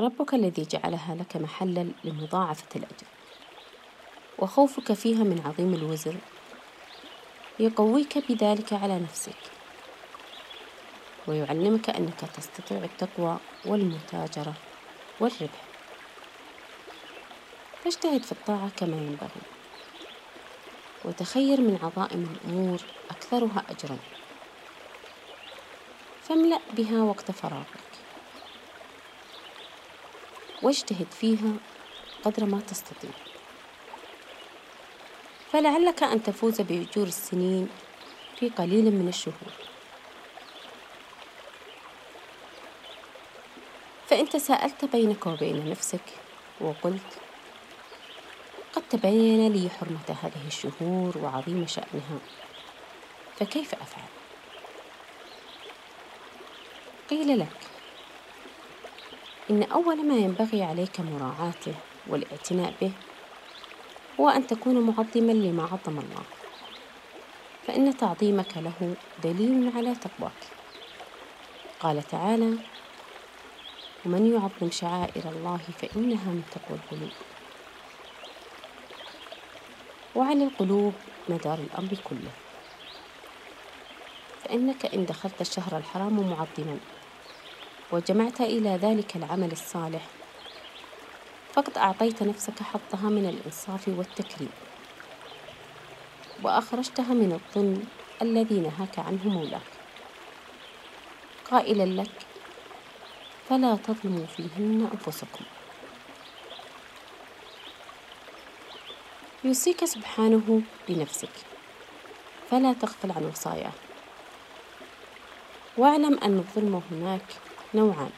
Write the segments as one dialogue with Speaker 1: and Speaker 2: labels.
Speaker 1: ربك الذي جعلها لك محلا لمضاعفة الأجر وخوفك فيها من عظيم الوزر. يقويك بذلك على نفسك. ويعلمك أنك تستطيع التقوى والمتاجرة والربح. فاجتهد في الطاعة كما ينبغي. وتخير من عظائم الأمور أكثرها أجرا. فاملأ بها وقت فراغك. واجتهد فيها قدر ما تستطيع فلعلك أن تفوز بأجور السنين في قليل من الشهور فإن تساءلت بينك وبين نفسك وقلت قد تبين لي حرمة هذه الشهور وعظيم شأنها فكيف أفعل؟ قيل لك إن أول ما ينبغي عليك مراعاته والاعتناء به هو أن تكون معظما لما عظم الله فإن تعظيمك له دليل على تقواك. قال تعالى ومن يعظم شعائر الله فإنها من تقوى القلوب. وعلى القلوب مدار الأمر كله. فإنك إن دخلت الشهر الحرام معظما وجمعت إلى ذلك العمل الصالح. فقد أعطيت نفسك حظها من الإنصاف والتكريم. وأخرجتها من الظلم الذي نهاك عنه مولاك. قائلا لك فلا تظلموا فيهن أنفسكم. يوصيك سبحانه بنفسك فلا تغفل عن وصاياه. واعلم أن الظلم هناك نوعان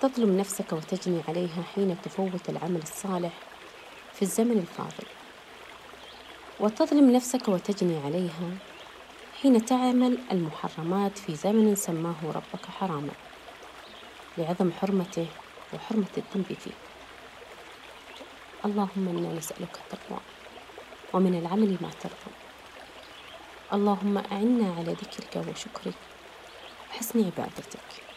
Speaker 1: تظلم نفسك وتجني عليها حين تفوت العمل الصالح في الزمن الفاضل. وتظلم نفسك وتجني عليها حين تعمل المحرمات في زمن سماه ربك حراما لعظم حرمته وحرمة الذنب فيه. اللهم إنا نسألك التقوى ومن العمل ما ترضى. اللهم أعنا على ذكرك وشكرك. وحسن عبادتك.